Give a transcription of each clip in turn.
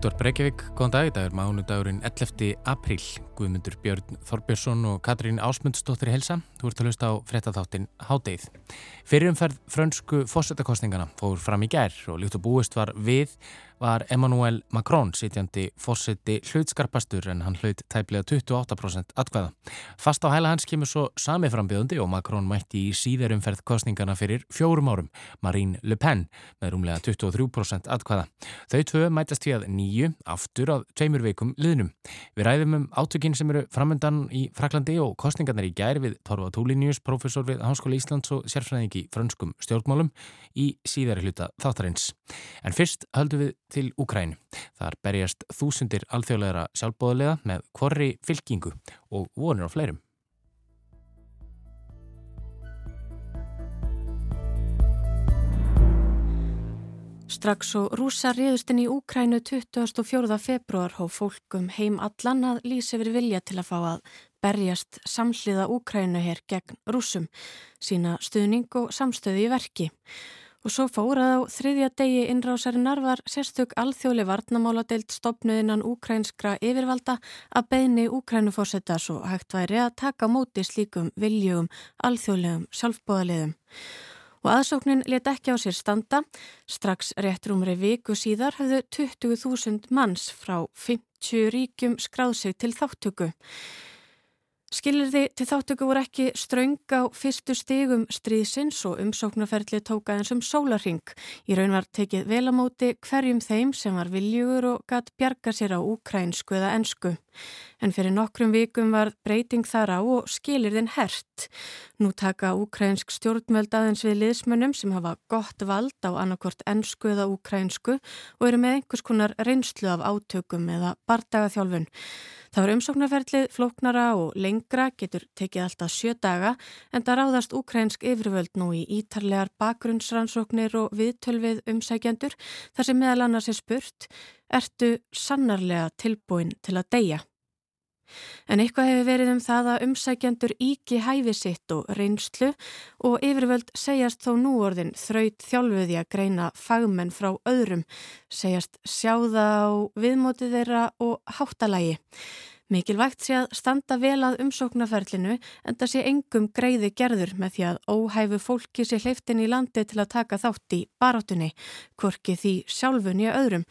Útvar Breykjavík, góðan dag, það er mánudagurinn 11. apríl. Guðmundur Björn Þorbjörnsson og Katrín Ásmundsdóttir Helsa. Þú ert að hlusta á frettatháttin Hádeið. Fyrirumferð frönsku fórsetakostningana fór fram í gær og líkt og búist var við var Emmanuel Macron sitjandi fórseti hlutskarpastur en hann hlut tæplega 28% atkvæða. Fast á hæla hans kemur svo sami frambjöðundi og Macron mætti í síðarumferð kostningana fyrir fjórum árum, Marine Le Pen með rúmlega 23% atkvæða. Þau tvö mætast að nýju aftur að tveimur veikum liðnum. Við ræðum um átökinn sem eru framöndan í Fraklandi og kostningarnar í gær við Torfa Túlinius, professor við Háskóla Íslands og sérfræðing í frönskum stjórnmálum í síðari hluta þáttarins. En fyrst höldum við til Úkræn. Þar berjast þúsundir alþjóðleira sjálfbóðlega með kvorri fylkingu og vonir á fleirum. Strax og rúsa riðustinn í Úkrænu 24. februar hóf fólkum heim allan að lýsa yfir vilja til að fá að berjast samhliða Úkrænu hér gegn rúsum, sína stuðning og samstöði í verki. Og svo fórað á þriðja degi innrásarinnar var sérstök alþjóli varnamáladeilt stopnuðinnan úkrænskra yfirvalda að beini úkrænufórsetta svo hægt væri að taka móti slíkum viljugum alþjólegum sjálfbóðaliðum. Og aðsóknin let ekki á sér standa. Strax rétt rúmri viku síðar hafðu 20.000 manns frá 50 ríkjum skráð sig til þáttöku. Skilirði til þáttöku voru ekki ströng á fyrstu stigum stríðsins og umsóknarferðli tóka eins um sólarring. Í raun var tekið velamóti hverjum þeim sem var viljugur og gatt bjarga sér á úkrænsku eða ensku. En fyrir nokkrum vikum var breyting þar á og skilirðin hert. Nú taka úkrænsk stjórnmöld aðeins við liðsmönnum sem hafa gott vald á annarkort ensku eða úkrænsku og eru með einhvers konar reynslu af átökum eða bardagaþjálfun. Það var umsóknarferðlið flóknara og lengra getur tekið alltaf sjö daga en það ráðast úkrænsk yfirvöld nú í ítarlegar bakgrunnsrannsóknir og viðtölvið umsækjandur þar sem meðal annars er spurt ertu sannarlega tilbúin til að deyja? En eitthvað hefur verið um það að umsækjandur íki hæfi sitt og reynslu og yfirvöld segjast þó núorðin þraut þjálfuði að greina fagmenn frá öðrum, segjast sjáða á viðmótið þeirra og háttalægi. Mikilvægt sé að standa vel að umsóknarferlinu en það sé engum greiði gerður með því að óhæfu fólki sé hleyftin í landi til að taka þátt í barátunni, korki því sjálfunni að öðrum.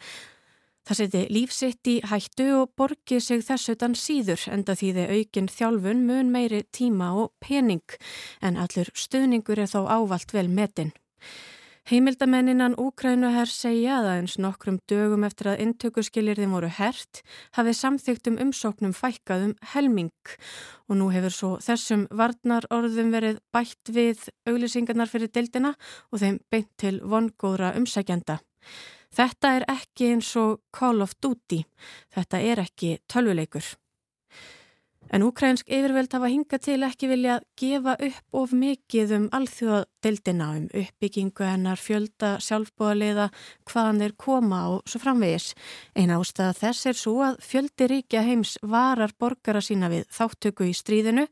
Það seti lífsitt í hættu og borgi sig þess utan síður enda því þeir aukinn þjálfun mun meiri tíma og pening en allur stuðningur er þó ávalt vel metin. Heimildamenninan Úkrænuher segja að eins nokkrum dögum eftir að intökuskilirðin voru hert hafið samþygtum umsóknum fækkaðum helming og nú hefur svo þessum varnar orðum verið bætt við auglisingarnar fyrir deildina og þeim beint til vongóðra umsækjanda. Þetta er ekki eins og Call of Duty, þetta er ekki tölvuleikur. En úkrænsk yfirveld hafa hingað til ekki vilja gefa upp of mikið um alþjóðadeildina um uppbyggingu hennar fjölda sjálfbúðaliða hvaðan þeir koma og svo framvegis. Einn ástæða þess er svo að fjöldi ríkja heims varar borgara sína við þáttöku í stríðinu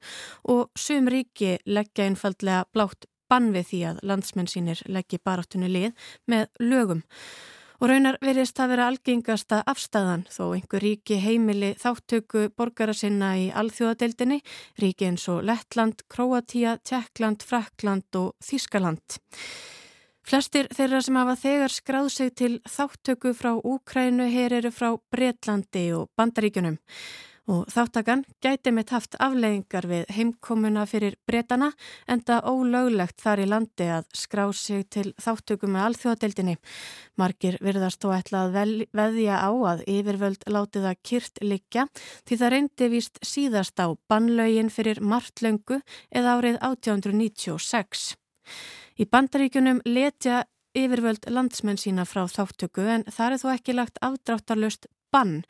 og sum ríki leggja einfallega blátt bann við því að landsmenn sínir leggji baráttunni lið með lögum. Og raunar verðist það vera algengasta afstæðan þó einhver ríki heimili þáttöku borgara sinna í alþjóðadeildinni, ríki eins og Lettland, Kroatia, Tjekkland, Frakland og Þískaland. Flestir þeirra sem hafa þegar skráð sig til þáttöku frá Úkrænu hér eru frá Breitlandi og Bandaríkunum og þáttakan gæti mitt haft afleggingar við heimkomuna fyrir breytana en það ólöglegt þar í landi að skrá sig til þáttökum með alþjóðadeildinni. Margir virðast þó ætla að veðja á að yfirvöld láti það kyrt liggja því það reyndi vist síðast á bannlaugin fyrir martlöngu eða árið 1896. Í bandaríkunum letja yfirvöld landsmenn sína frá þáttöku en það er þó ekki lagt afdráttarlust bann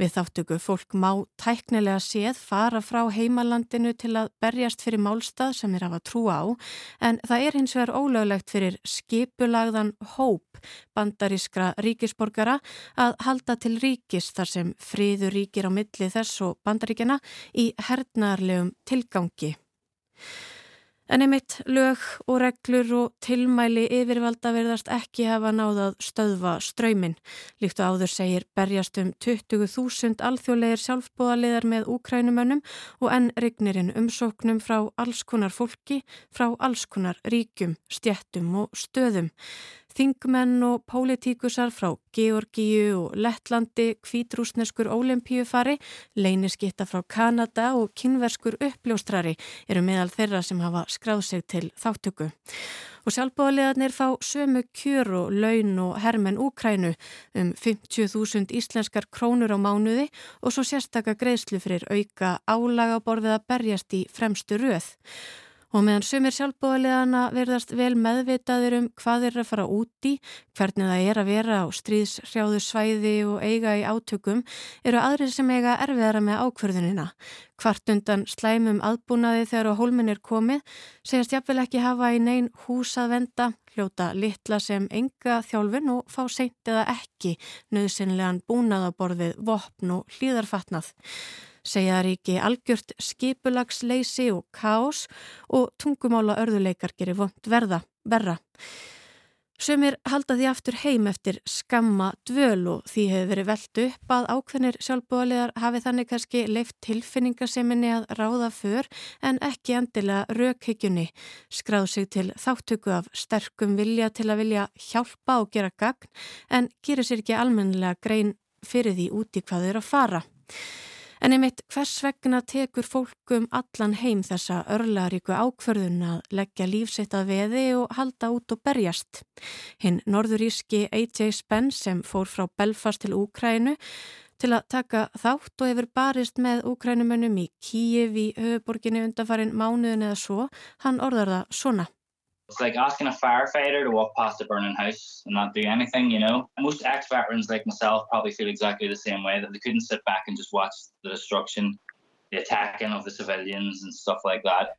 við þáttöku. Fólk má tæknilega séð fara frá heimalandinu til að berjast fyrir málstað sem af að trúa á en það er hins vegar ólöglegt fyrir skipulagðan hóp bandarískra ríkisborgara að halda til ríkis þar sem friður ríkir á milli þess og bandaríkjana í hernarlegum tilgangi. En einmitt lög og reglur og tilmæli yfirvalda verðast ekki hafa náðað stöðva ströymin. Líkt og áður segir berjast um 20.000 alþjóðlegir sjálfbóðaliðar með úkrænumönnum og enn regnirinn umsóknum frá alls konar fólki, frá alls konar ríkjum, stjettum og stöðum. Þingmenn og pólitíkusar frá Georgíu og Lettlandi, kvítrúsneskur ólimpíufari, leyniskitta frá Kanada og kynverskur uppljóstrari eru meðal þeirra sem hafa skráð sig til þáttöku. Og sjálfbóðaliðarnir fá sömu kjör og laun og hermen Úkrænu um 50.000 íslenskar krónur á mánuði og svo sérstakka greiðslu fyrir auka álaga borðið að berjast í fremstu röð. Og meðan sumir sjálfbóðaliðana verðast vel meðvitaður um hvað er að fara úti, hvernig það er að vera á stríðshrjáðu svæði og eiga í átökum, eru aðrið sem eiga erfiðara með ákverðunina. Hvart undan slæmum aðbúnaði þegar á hólminn er komið, segast jafnvel ekki hafa í neyn hús að venda, hljóta litla sem enga þjálfin og fá seint eða ekki nöðsynlegan búnaðaborðið, vopn og hlýðarfatnað segja ríki algjört skipulagsleysi og kás og tungumála örðuleikar gerir vond verða, verra. Sumir halda því aftur heim eftir skamma dvöl og því hefur verið veldu upp að ákveðnir sjálfbúaliðar hafi þannig kannski leift tilfinningaseminni að ráða för en ekki endilega raukhyggjunni, skráð sig til þáttöku af sterkum vilja til að vilja hjálpa og gera gagn en gerir sér ekki almennilega grein fyrir því úti hvað þeir að fara. En einmitt hvers vegna tekur fólkum allan heim þessa örlaríku ákverðun að leggja lífsitt að veði og halda út og berjast. Hinn norðuríski AJ Spence sem fór frá Belfast til Úkrænu til að taka þátt og hefur barist með Úkrænumönnum í Kíjev í höfuborginni undanfarin mánuðin eða svo, hann orðar það svona. It's like asking a firefighter to walk past a burning house and not do anything, you know. Most ex-veterans like myself probably feel exactly the same way, that they couldn't sit back and just watch the destruction, the attacking of the civilians and stuff like that.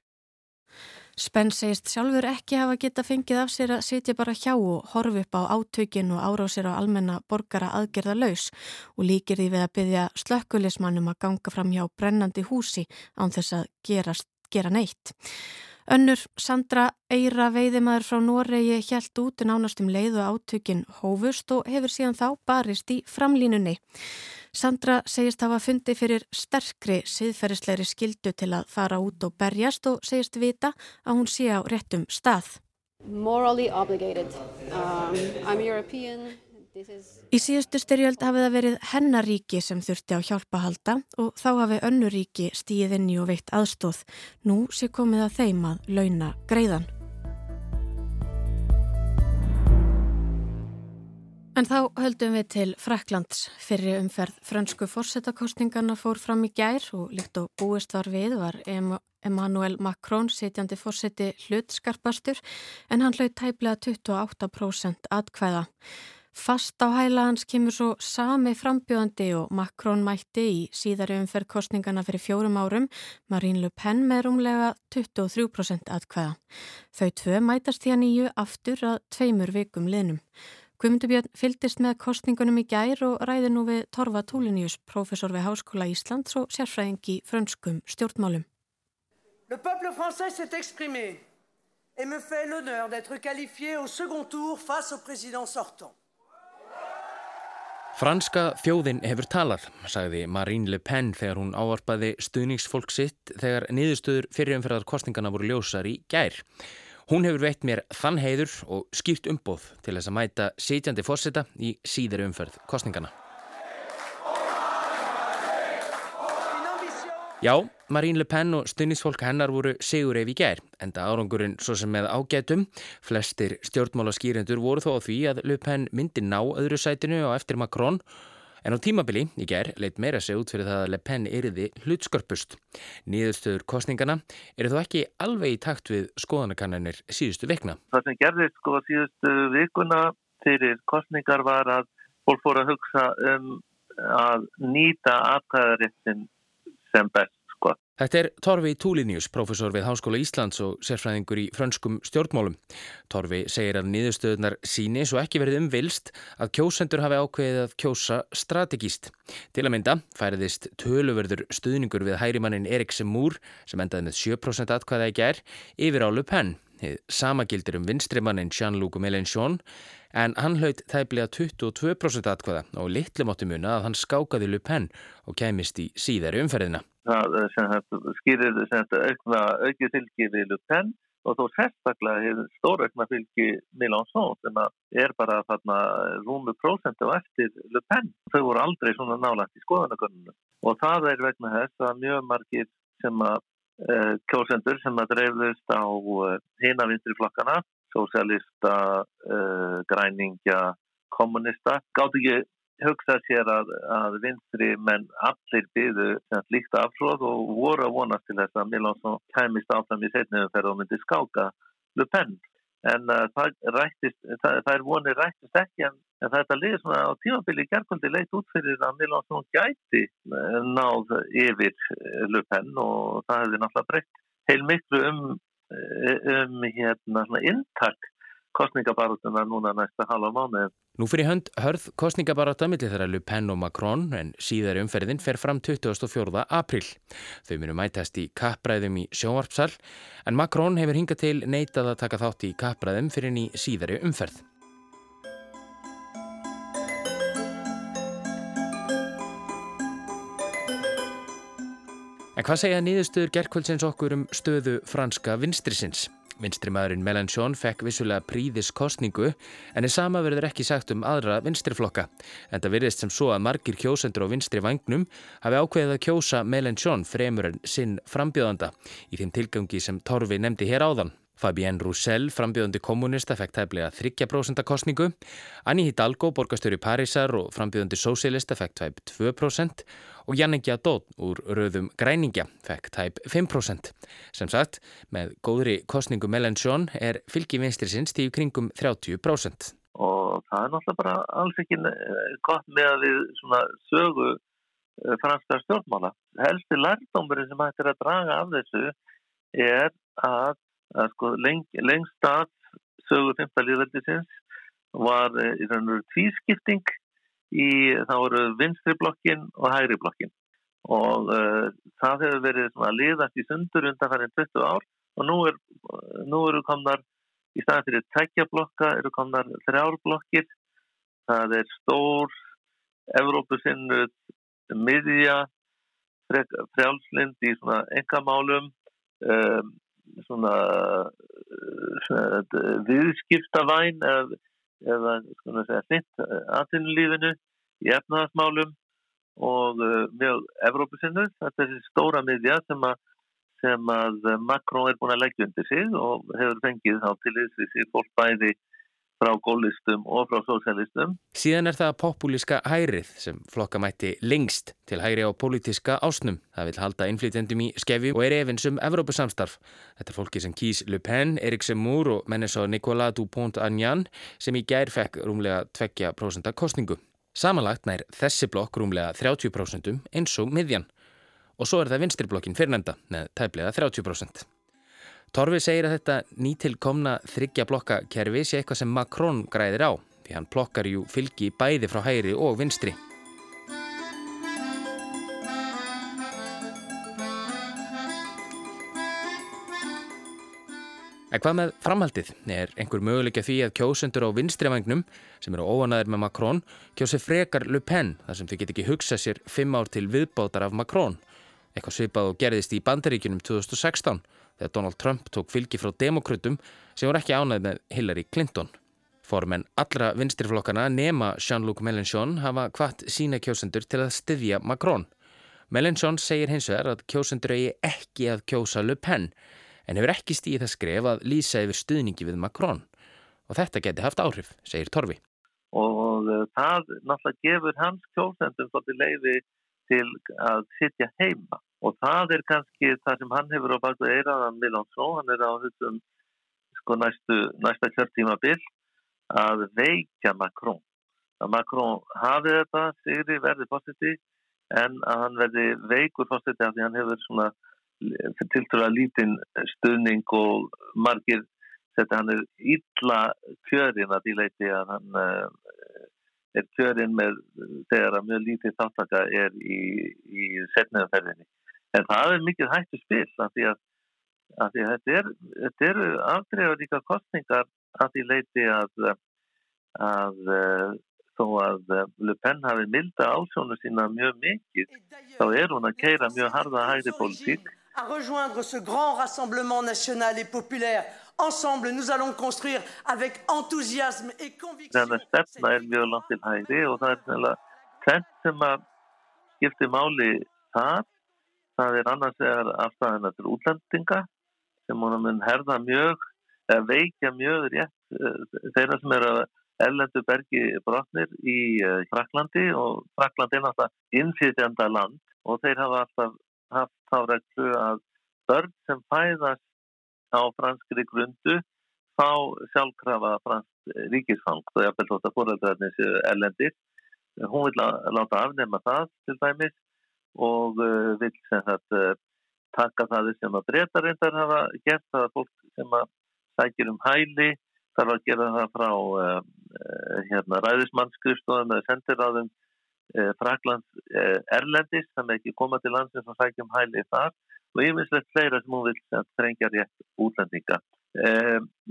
Spenn segist sjálfur ekki hafa geta fengið af sér að sitja bara hjá og horfi upp á átökin og árásir á almenna borgara aðgerða laus og líkir því við að byggja slökkulismannum að ganga fram hjá brennandi húsi án þess að gerast, gera neitt. Önnur Sandra Eira veiðimaður frá Noregi hjælt út nánast um leið og átökin hófust og hefur síðan þá barist í framlínunni. Sandra segist hafa fundi fyrir sterkri siðferðisleiri skildu til að fara út og berjast og segist vita að hún sé á réttum stað. Morally obligated. Um, I'm European. Í síðustu styrjöld hafið það verið hennaríki sem þurfti á hjálpa halda og þá hafi önnuríki stíð inn í og veitt aðstóð. Nú sé komið að þeim að launa greiðan. En þá höldum við til Fraklands. Fyrir umferð fransku fórsetakostningarna fór fram í gær og líkt og búist var við var Emmanuel Macron sitjandi fórseti hlutskarpastur en hann hlaut tæplega 28% atkvæða. Fast á hæla hans kemur svo sami frambjóðandi og Macron mætti í síðari umferð kostningana fyrir fjórum árum, Marine Le Pen með rúmlega 23% atkvæða. Þau tvö mætast því að nýju aftur að tveimur vikum liðnum. Guðmundubjörn fyldist með kostningunum í gær og ræði nú við Torfa Túlinius, profesor við Háskóla Íslands og sérfræðingi frönskum stjórnmálum. Le peuple français s'est exprimé et me fait l'honneur d'être qualifié au second tour face au président sortant. Franska þjóðin hefur talað, sagði Marine Le Pen þegar hún áarpaði stuðningsfólk sitt þegar niðurstöður fyrirumferðar kostningana voru ljósar í gær. Hún hefur veitt mér þann heiður og skýrt umbóð til þess að mæta sitjandi fórseta í síðari umferð kostningana. Já, Marine Le Pen og stuðnisfólk hennar voru sigur ef í gær, enda árangurinn svo sem með ágætum. Flestir stjórnmála skýrendur voru þó á því að Le Pen myndi ná öðru sætinu og eftir Macron, en á tímabili í gær leitt meira sig út fyrir það að Le Pen eriði hlutskörpust. Nýðustöður kostningana eru þó ekki alveg í takt við skoðanakannanir síðustu vikna. Það sem gerðist sko síðustu vikuna fyrir kostningar var að fólk fór að hugsa um að nýta aðkvæðarittin sem best. Sko. Þetta er Torfi Túlinius, profesor við Háskóla Íslands og sérfræðingur í frönskum stjórnmálum. Torfi segir að niðurstöðunar síni svo ekki verið umvilst að kjósendur hafi ákveðið að kjósa strategíst. Til að mynda færiðist töluverður stuðningur við hærimannin Erik Semúr sem endaði með 7% atkvæða í gær yfir á Le Pen. Sama gildir um vinstrimannin Jean-Luc Mélenchon en hann hlaut þæflega 22% atkvæða og litlum átti muna að hann skákaði Le Pen og kæmist í síðari umferðina það eh, skýrir aukið fylgi við Lupen og þó sérstaklega stóraukna fylgi Mélenchon sem er bara þarna rúmu prósentu eftir Lupen. Þau voru aldrei svona nálagt í skoðanakönnunum og það er vegna þess að mjög margir sem að uh, kjósendur sem að dreifðust á uh, hina vinstri flokkana, sosialista, uh, græningja, kommunista, gátt ekki hugsa sér að, að vinstri menn allir byðu líkt afhróð og voru að vonast til þess að Milán kæmist áfram í setniðum þegar hún myndi skáka Le Pen. En uh, það, rættist, það, það er vonið rættist ekki en, en þetta liður svona á tímabili gerðkvöldi leitt út fyrir að Milán gæti uh, náð yfir uh, Le Pen og það hefði náttúrulega breytt heil miklu um, um hérna, inntak kostningabarutunar núna næsta halva mánu. Nú fyrir hönd hörð kostningabaruta millir þeirra Le Pen og Macron en síðari umferðin fer fram 24. april. Þau munu mætast í kappræðum í sjónvarpsal en Macron hefur hingað til neitað að taka þátt í kappræðum fyrir ný síðari umferð. En hvað segja nýðustöður gerðkvöldsins okkur um stöðu franska vinstrisins? Vinstrimæðurinn Mélenchon fekk vissulega príðis kostningu en er sama verður ekki sagt um aðra vinstriflokka. En það virðist sem svo að margir kjósendur á vinstri vagnum hafi ákveðið að kjósa Mélenchon fremur en sinn frambjóðanda í þeim tilgangi sem Torfi nefndi hér áðan. Fabienne Roussel, frambjöðandi kommunista, fekk tæplega 30% kostningu. Annie Hidalgo, borgastöru Parísar og frambjöðandi sósélista, fekk tæp 2% og Jannik Jadot úr rauðum græningja fekk tæp 5%. Sem sagt, með góðri kostningu Mélenchon er fylgi vinstrisins tíu kringum 30%. Og það er náttúrulega bara alls ekki gott með að við sögu eh, franska stjórnmála. Helsti lærdómurinn sem hættir að draga af þessu er að að sko leng, lengst að sögu 15. líðveldisins var eh, í raun og veru tvískipting í þá voru vinstri blokkin og hægri blokkin og uh, það hefur verið að liðast í sundur undan færðin 20 ár og nú, er, nú eru komnar í staðan fyrir tækja blokka eru komnar þrjár blokkir það er stór Evrópusinnu miðja frjálslind í svona engamálum um, svona, svona viðskiptavæn eða, eða hlitt aðtunulífinu í efnaðasmálum og uh, mjög Evrópusinnu. Þetta er þessi stóra miðja sem að, sem að Macron er búin að leggja undir sig og hefur fengið þá til þessi fólk bæði frá gólistum og frá sósjálistum. Síðan er það populíska hærið sem flokka mætti lengst til hæri á pólitíska ásnum. Það vil halda innflytjendum í skefi og er efins um Evrópusamstarf. Þetta er fólki sem kýs Le Pen, Erik Zemmour og mennesá Nicolas Dupont-Agnan sem í gær fekk rúmlega 20% kostningu. Samanlagt nær þessi blokk rúmlega 30% eins og miðjan. Og svo er það vinstriblokkin fyrrnenda með tæplega 30%. Torfi segir að þetta nýtilkomna þryggja blokka kerfi sé eitthvað sem Macron græðir á því hann plokkar jú fylgi bæði frá hæri og vinstri. En hvað með framhaldið? Er einhver möguleika því að kjósendur á vinstrivagnum sem eru óanæður með Macron kjósi frekar Le Pen þar sem þau get ekki hugsa sér fimm ár til viðbátar af Macron. Eitthvað svipað og gerðist í bandaríkunum 2016 þegar Donald Trump tók fylgi frá demokrautum sem voru ekki ánæð með Hillary Clinton. Formenn allra vinstirflokkana nema Jean-Luc Mélenchon hafa hvart sína kjósendur til að styðja Macron. Mélenchon segir hins vegar að kjósendur eigi ekki að kjósa Le Pen en hefur ekki stíð það skref að lýsa yfir stuðningi við Macron. Og þetta geti haft áhrif, segir Torfi. Og það náttúrulega gefur hans kjósendum svolítið leiði til að sitja heima og það er kannski það sem hann hefur á baku eiraðan Milánsó, hann er á þessum sko næstu, næsta kjörtíma bill að veikja Macron að Macron hafi þetta sigri verði fórseti en að hann verði veikur fórseti af því hann hefur svona til þess að lítinn stuðning og margir þetta hann er illa kjörin að því leiti að hann uh, er kjörin með þegar að mjög lítið þáttaka er í, í setniðanferðinni. En það er mikið hættu spil af því að, að, því að þetta, er, eru afdreifa líka kostningar að því leiti að, að uh, þó að uh, Le Pen hafi milda ásónu sína mjög mikið þá er hún að keira mjög harða hægri politík. À rejoindre ce grand rassemblement national et populaire Ensemble, nous allons construire avec enthousiasme et conviction. Þannig að stefna er mjög langt til hægri og það er sannlega tvent sem að skipti máli þar. Það er annars vegar afstæðina til útlendinga sem hún mun herða mjög, eða veikja mjög rétt eh, þeirra sem eru ellendu bergi brotnir í eh, Fraklandi og Fraklandi er náttúrulega innfýtjanda land og þeir hafa alltaf haft þá reglu að börn sem fæðast á franskri grundu þá sjálfkrafa fransk ríkisfang og ég fælt að fóröldarinn séu erlendir. Hún vil láta afnema það til dæmis og uh, vil sem sagt uh, taka það sem að breytarindar hafa gert það að fólk sem að sækir um hæli þarf að gera það frá uh, hérna, ræðismannskristóðum eða sendiráðum Fraklands erlendis þannig ekki koma til landsins og sækja um hæli þar og yfirleitt fleira sem hún vil trengja rétt útlendinga.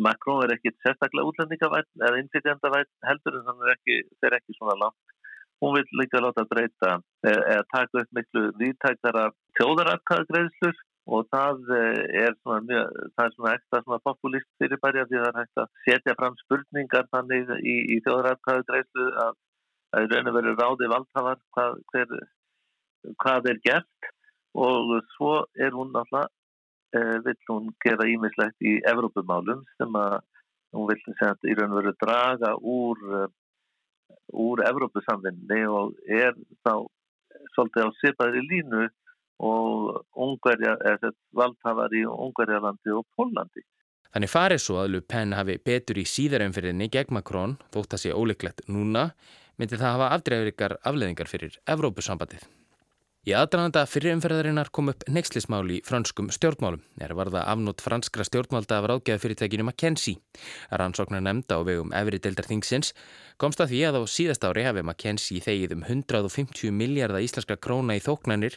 Macron er ekki sérstaklega útlendingavætt eða innflytjandavætt heldur en það er ekki, er ekki svona langt. Hún vil líka láta breyta eh, eða taka upp miklu viðtæktara tjóðaratkvæðagreðslur og það eh, er svona, mjög, það er svona ekstra svona populist fyrirbæri að því það er hægt að setja fram spurningar þannig í, í tjóðaratkvæðagreðslu að það er raun og verið ráði valdhafar hvað, hver, hvað er gert. Og svo er hún alltaf eh, vill hún gera ímislegt í Evrópumálum sem að hún vill í raun og veru draga úr úr Evrópusamvinni og er þá svolítið á sipaðri línu og Ungarja, eða valdhafar í Ungarjalandi og Pólandi. Þannig farið svo að Le Pen hafi betur í síðarumfyrinni gegn Macron, þótt að sé óleiklegt núna, myndi það hafa afdreifuríkar afleðingar fyrir Evrópusambandið. Í aðdraðanda fyrirumferðarinnar kom upp neykslismál í franskum stjórnmálum. Er varða afnót franskra stjórnmálda af ráðgæða fyrirtækinu McKenzie. Rannsóknar nefnda á vegum efri deildar þingsins komst að því að á síðast ári hafi McKenzie þegið um 150 miljardar íslenska króna í þóknanir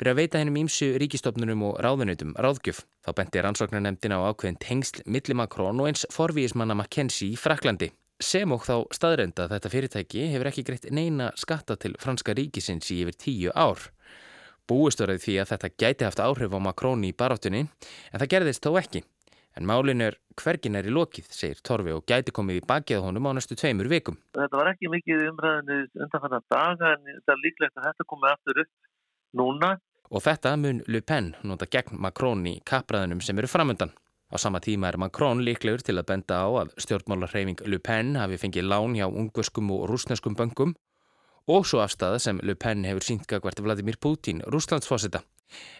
fyrir að veita hennum ímsu ríkistofnunum og ráðunautum ráðgjöf. Þá benti rannsóknar nefndina á ákveðin tengsl millimakrón og eins forvíismanna McKenzie í Fraklandi. Sem og þá staðrenda að þetta fyrirtæki hefur ekki greitt neina skatta til franska ríkisins í yfir tíu ár. Búistöruð því að þetta gæti haft áhrif á Makróni í barátunni en það gerðist þó ekki. En málin er hvergin er í lokið, segir Torfi og gæti komið í bakið honum á næstu tveimur vikum. Þetta var ekki mikið umræðinu undanfanna daga en það er líklegt að þetta komið aftur upp núna. Og þetta mun Le Pen nota gegn Makróni kapraðinum sem eru framöndan. Á sama tíma er Makrón líklegur til að benda á að stjórnmálarheiming Le Pen hafi fengið lán hjá ungurskum og rúsneskum böngum og svo afstæða sem Le Pen hefur sínt gagvart Vladimir Putin, Rúslandsfósita,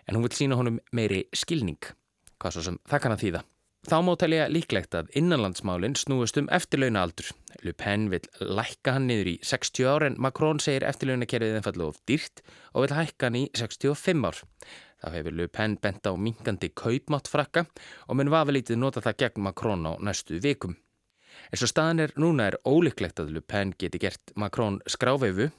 en hún vil sína honum meiri skilning, hvað svo sem það kann að þýða. Þá má telja líklegt að innanlandsmálinn snúist um eftirlaunaaldur. Le Pen vil lækka hann niður í 60 ár en Macron segir eftirlaunakerfið einfallega of dýrt og vil hækka hann í 65 ár. Þá hefur Le Pen bent á mingandi kaupmáttfrakka og mun vafalítið nota það gegn Macron á næstu vikum. En svo staðan er núna er ólíklegt að Le Pen geti gert Macron skráfeifu.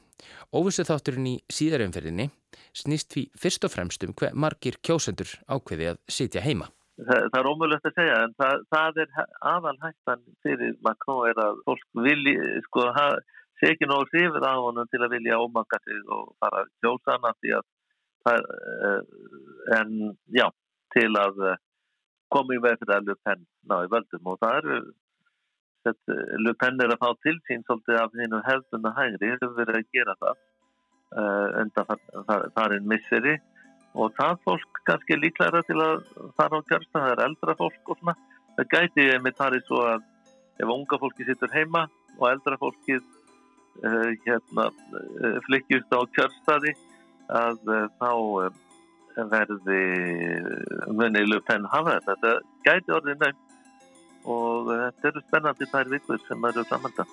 Óvissu þátturinn í síðarumferðinni snýst því fyrst og fremst um hver margir kjósendur ákveði að sitja heima. Það, það er ómögulegt að segja en það, það er aðal hættan fyrir Macron er að fólk vilji, sko, sé ekki nógu sifir á honum til að vilja ómanga sig og fara kjósana því að það, eh, en já, til að eh, koma í veg fyrir að Le Pen ná í völdum og það eru Le Pen er að fá til sín svolítið af hennu hefðuna hægri. Hefur verið að gera það uh, undan það er einn misseri. Og það fólk kannski líklæra til að fara á kjörsta, það er eldra fólk og svona, það gæti með þar í svo að ef unga fólki sittur heima og eldra fólki uh, hérna uh, flykkjust á kjörstaði að þá verði munilu penn hafa þetta, þetta gæti orðið nefn og þetta eru spennandi þær vikur sem eru framönda.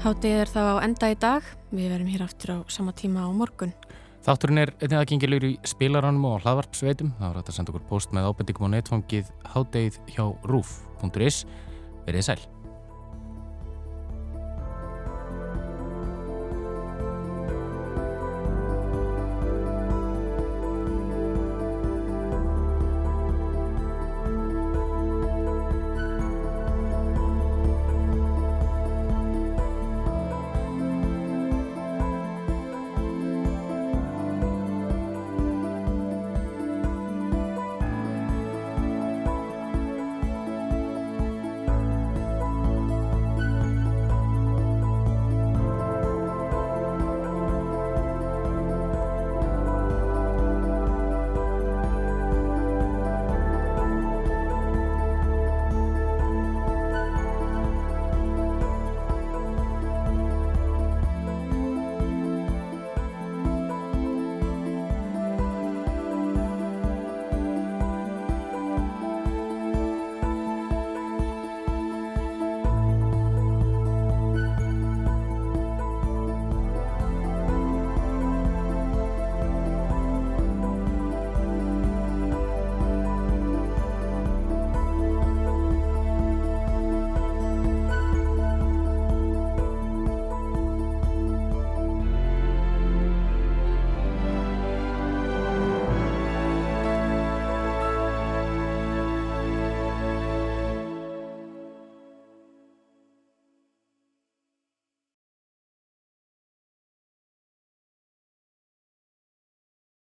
Hátið er þá á enda í dag. Við verum hér aftur á sama tíma á morgun. Þátturinn er einnig aðgengilegur í spilaranum og hlaðvarpsveitum. Það var hægt að senda okkur post með ábendingum á netfangið hátið hjá rúf.is. Verðið sæl.